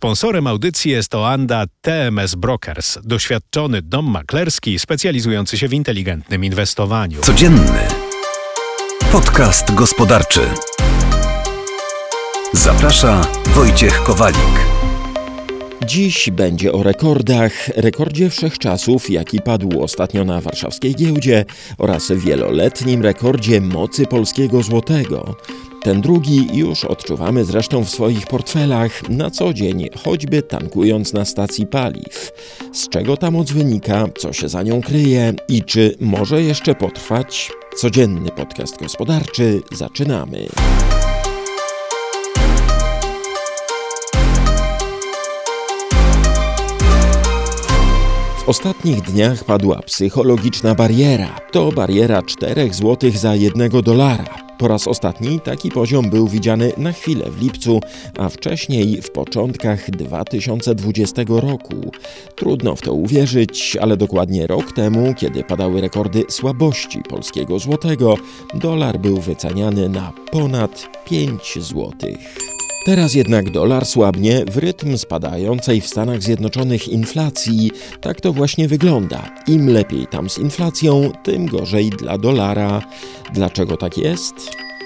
Sponsorem audycji jest Oanda TMS Brokers, doświadczony dom maklerski specjalizujący się w inteligentnym inwestowaniu. Codzienny podcast gospodarczy. Zaprasza Wojciech Kowalik. Dziś będzie o rekordach, rekordzie wszechczasów, jaki padł ostatnio na warszawskiej giełdzie oraz wieloletnim rekordzie mocy polskiego złotego. Ten drugi już odczuwamy zresztą w swoich portfelach na co dzień, choćby tankując na stacji paliw. Z czego ta moc wynika, co się za nią kryje i czy może jeszcze potrwać? Codzienny podcast gospodarczy zaczynamy. W ostatnich dniach padła psychologiczna bariera. To bariera 4 zł za jednego dolara. Po raz ostatni taki poziom był widziany na chwilę w lipcu, a wcześniej w początkach 2020 roku. Trudno w to uwierzyć, ale dokładnie rok temu, kiedy padały rekordy słabości polskiego złotego, dolar był wyceniany na ponad 5 złotych. Teraz jednak dolar słabnie w rytm spadającej w Stanach Zjednoczonych inflacji. Tak to właśnie wygląda. Im lepiej tam z inflacją, tym gorzej dla dolara. Dlaczego tak jest?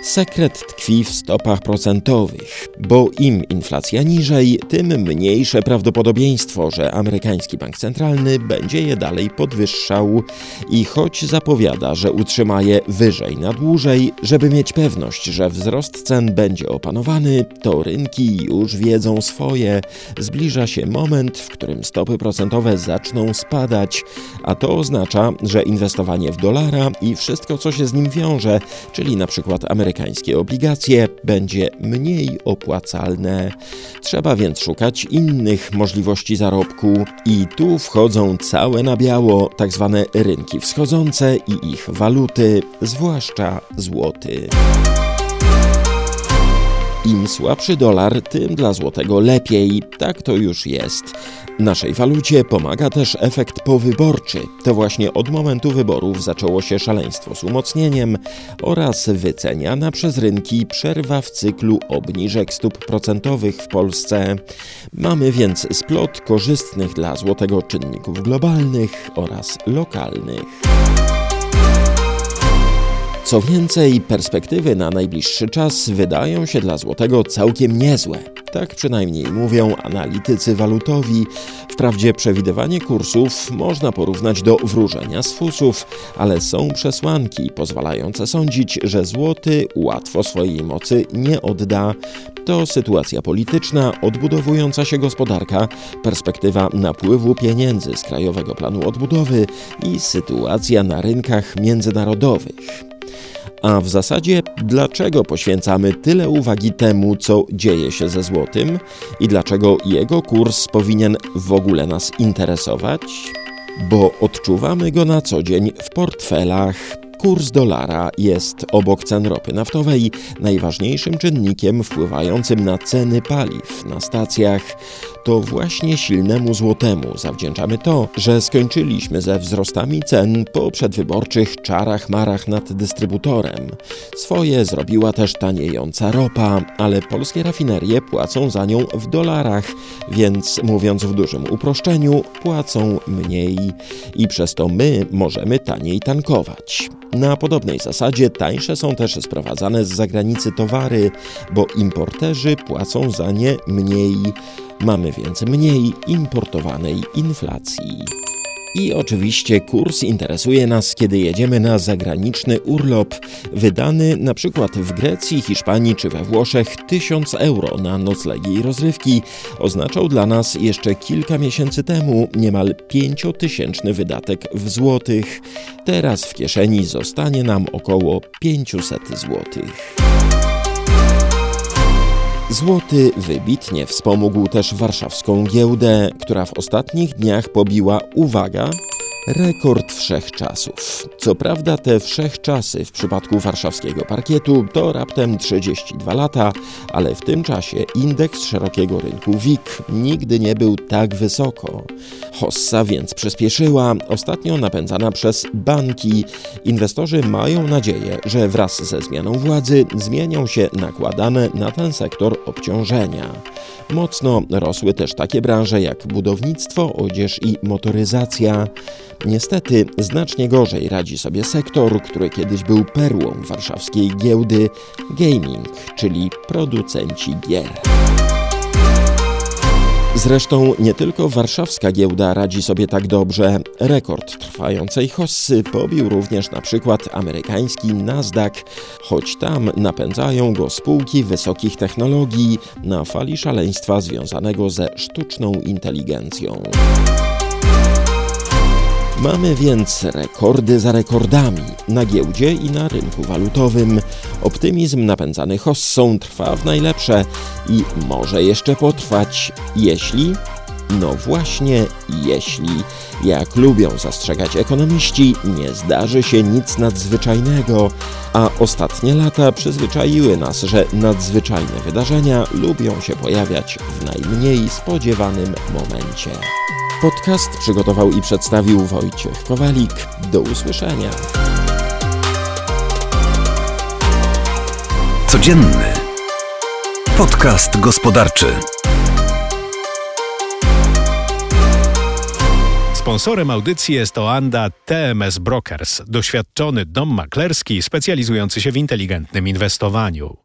Sekret tkwi w stopach procentowych, bo im inflacja niżej, tym mniejsze prawdopodobieństwo, że amerykański bank centralny będzie je dalej podwyższał i choć zapowiada, że utrzyma je wyżej na dłużej, żeby mieć pewność, że wzrost cen będzie opanowany, to rynki już wiedzą swoje. Zbliża się moment, w którym stopy procentowe zaczną spadać, a to oznacza, że inwestowanie w dolara i wszystko, co się z nim wiąże, czyli na przykład amerykański amerykańskie obligacje będzie mniej opłacalne. Trzeba więc szukać innych możliwości zarobku i tu wchodzą całe na biało tak zwane rynki wschodzące i ich waluty, zwłaszcza złoty. Im słabszy dolar, tym dla złotego lepiej. Tak to już jest. Naszej walucie pomaga też efekt powyborczy. To właśnie od momentu wyborów zaczęło się szaleństwo z umocnieniem oraz wyceniana przez rynki przerwa w cyklu obniżek stóp procentowych w Polsce. Mamy więc splot korzystnych dla złotego czynników globalnych oraz lokalnych. Co więcej, perspektywy na najbliższy czas wydają się dla złotego całkiem niezłe. Tak przynajmniej mówią analitycy walutowi. Wprawdzie przewidywanie kursów można porównać do wróżenia z fusów, ale są przesłanki pozwalające sądzić, że złoty łatwo swojej mocy nie odda. To sytuacja polityczna, odbudowująca się gospodarka, perspektywa napływu pieniędzy z Krajowego Planu Odbudowy i sytuacja na rynkach międzynarodowych. A w zasadzie, dlaczego poświęcamy tyle uwagi temu, co dzieje się ze złotym i dlaczego jego kurs powinien w ogóle nas interesować? Bo odczuwamy go na co dzień w portfelach, Kurs dolara jest obok cen ropy naftowej najważniejszym czynnikiem wpływającym na ceny paliw na stacjach. To właśnie silnemu złotemu zawdzięczamy to, że skończyliśmy ze wzrostami cen po przedwyborczych czarach marach nad dystrybutorem. Swoje zrobiła też taniejąca ropa, ale polskie rafinerie płacą za nią w dolarach, więc mówiąc w dużym uproszczeniu, płacą mniej i przez to my możemy taniej tankować. Na podobnej zasadzie tańsze są też sprowadzane z zagranicy towary, bo importerzy płacą za nie mniej. Mamy więc mniej importowanej inflacji. I oczywiście kurs interesuje nas, kiedy jedziemy na zagraniczny urlop. Wydany na przykład w Grecji, Hiszpanii czy we Włoszech 1000 euro na noclegi i rozrywki oznaczał dla nas jeszcze kilka miesięcy temu niemal 5000 wydatek w złotych. Teraz w kieszeni zostanie nam około 500 złotych. Złoty wybitnie wspomógł też warszawską giełdę, która w ostatnich dniach pobiła, uwaga, Rekord wszechczasów. Co prawda te wszechczasy w przypadku warszawskiego parkietu to raptem 32 lata, ale w tym czasie indeks szerokiego rynku WIG nigdy nie był tak wysoko. Hossa więc przyspieszyła, ostatnio napędzana przez banki. Inwestorzy mają nadzieję, że wraz ze zmianą władzy zmienią się nakładane na ten sektor obciążenia. Mocno rosły też takie branże jak budownictwo, odzież i motoryzacja. Niestety znacznie gorzej radzi sobie sektor, który kiedyś był perłą warszawskiej giełdy gaming, czyli producenci gier. Zresztą nie tylko warszawska giełda radzi sobie tak dobrze. Rekord trwającej hossy pobił również na przykład amerykański Nasdaq, choć tam napędzają go spółki wysokich technologii na fali szaleństwa związanego ze sztuczną inteligencją. Mamy więc rekordy za rekordami na giełdzie i na rynku walutowym. Optymizm napędzany hossą trwa w najlepsze i może jeszcze potrwać, jeśli no właśnie, jeśli, jak lubią zastrzegać ekonomiści, nie zdarzy się nic nadzwyczajnego, a ostatnie lata przyzwyczaiły nas, że nadzwyczajne wydarzenia lubią się pojawiać w najmniej spodziewanym momencie. Podcast przygotował i przedstawił Wojciech Kowalik. Do usłyszenia. Codzienny podcast gospodarczy. Sponsorem audycji jest Oanda TMS Brokers, doświadczony dom maklerski specjalizujący się w inteligentnym inwestowaniu.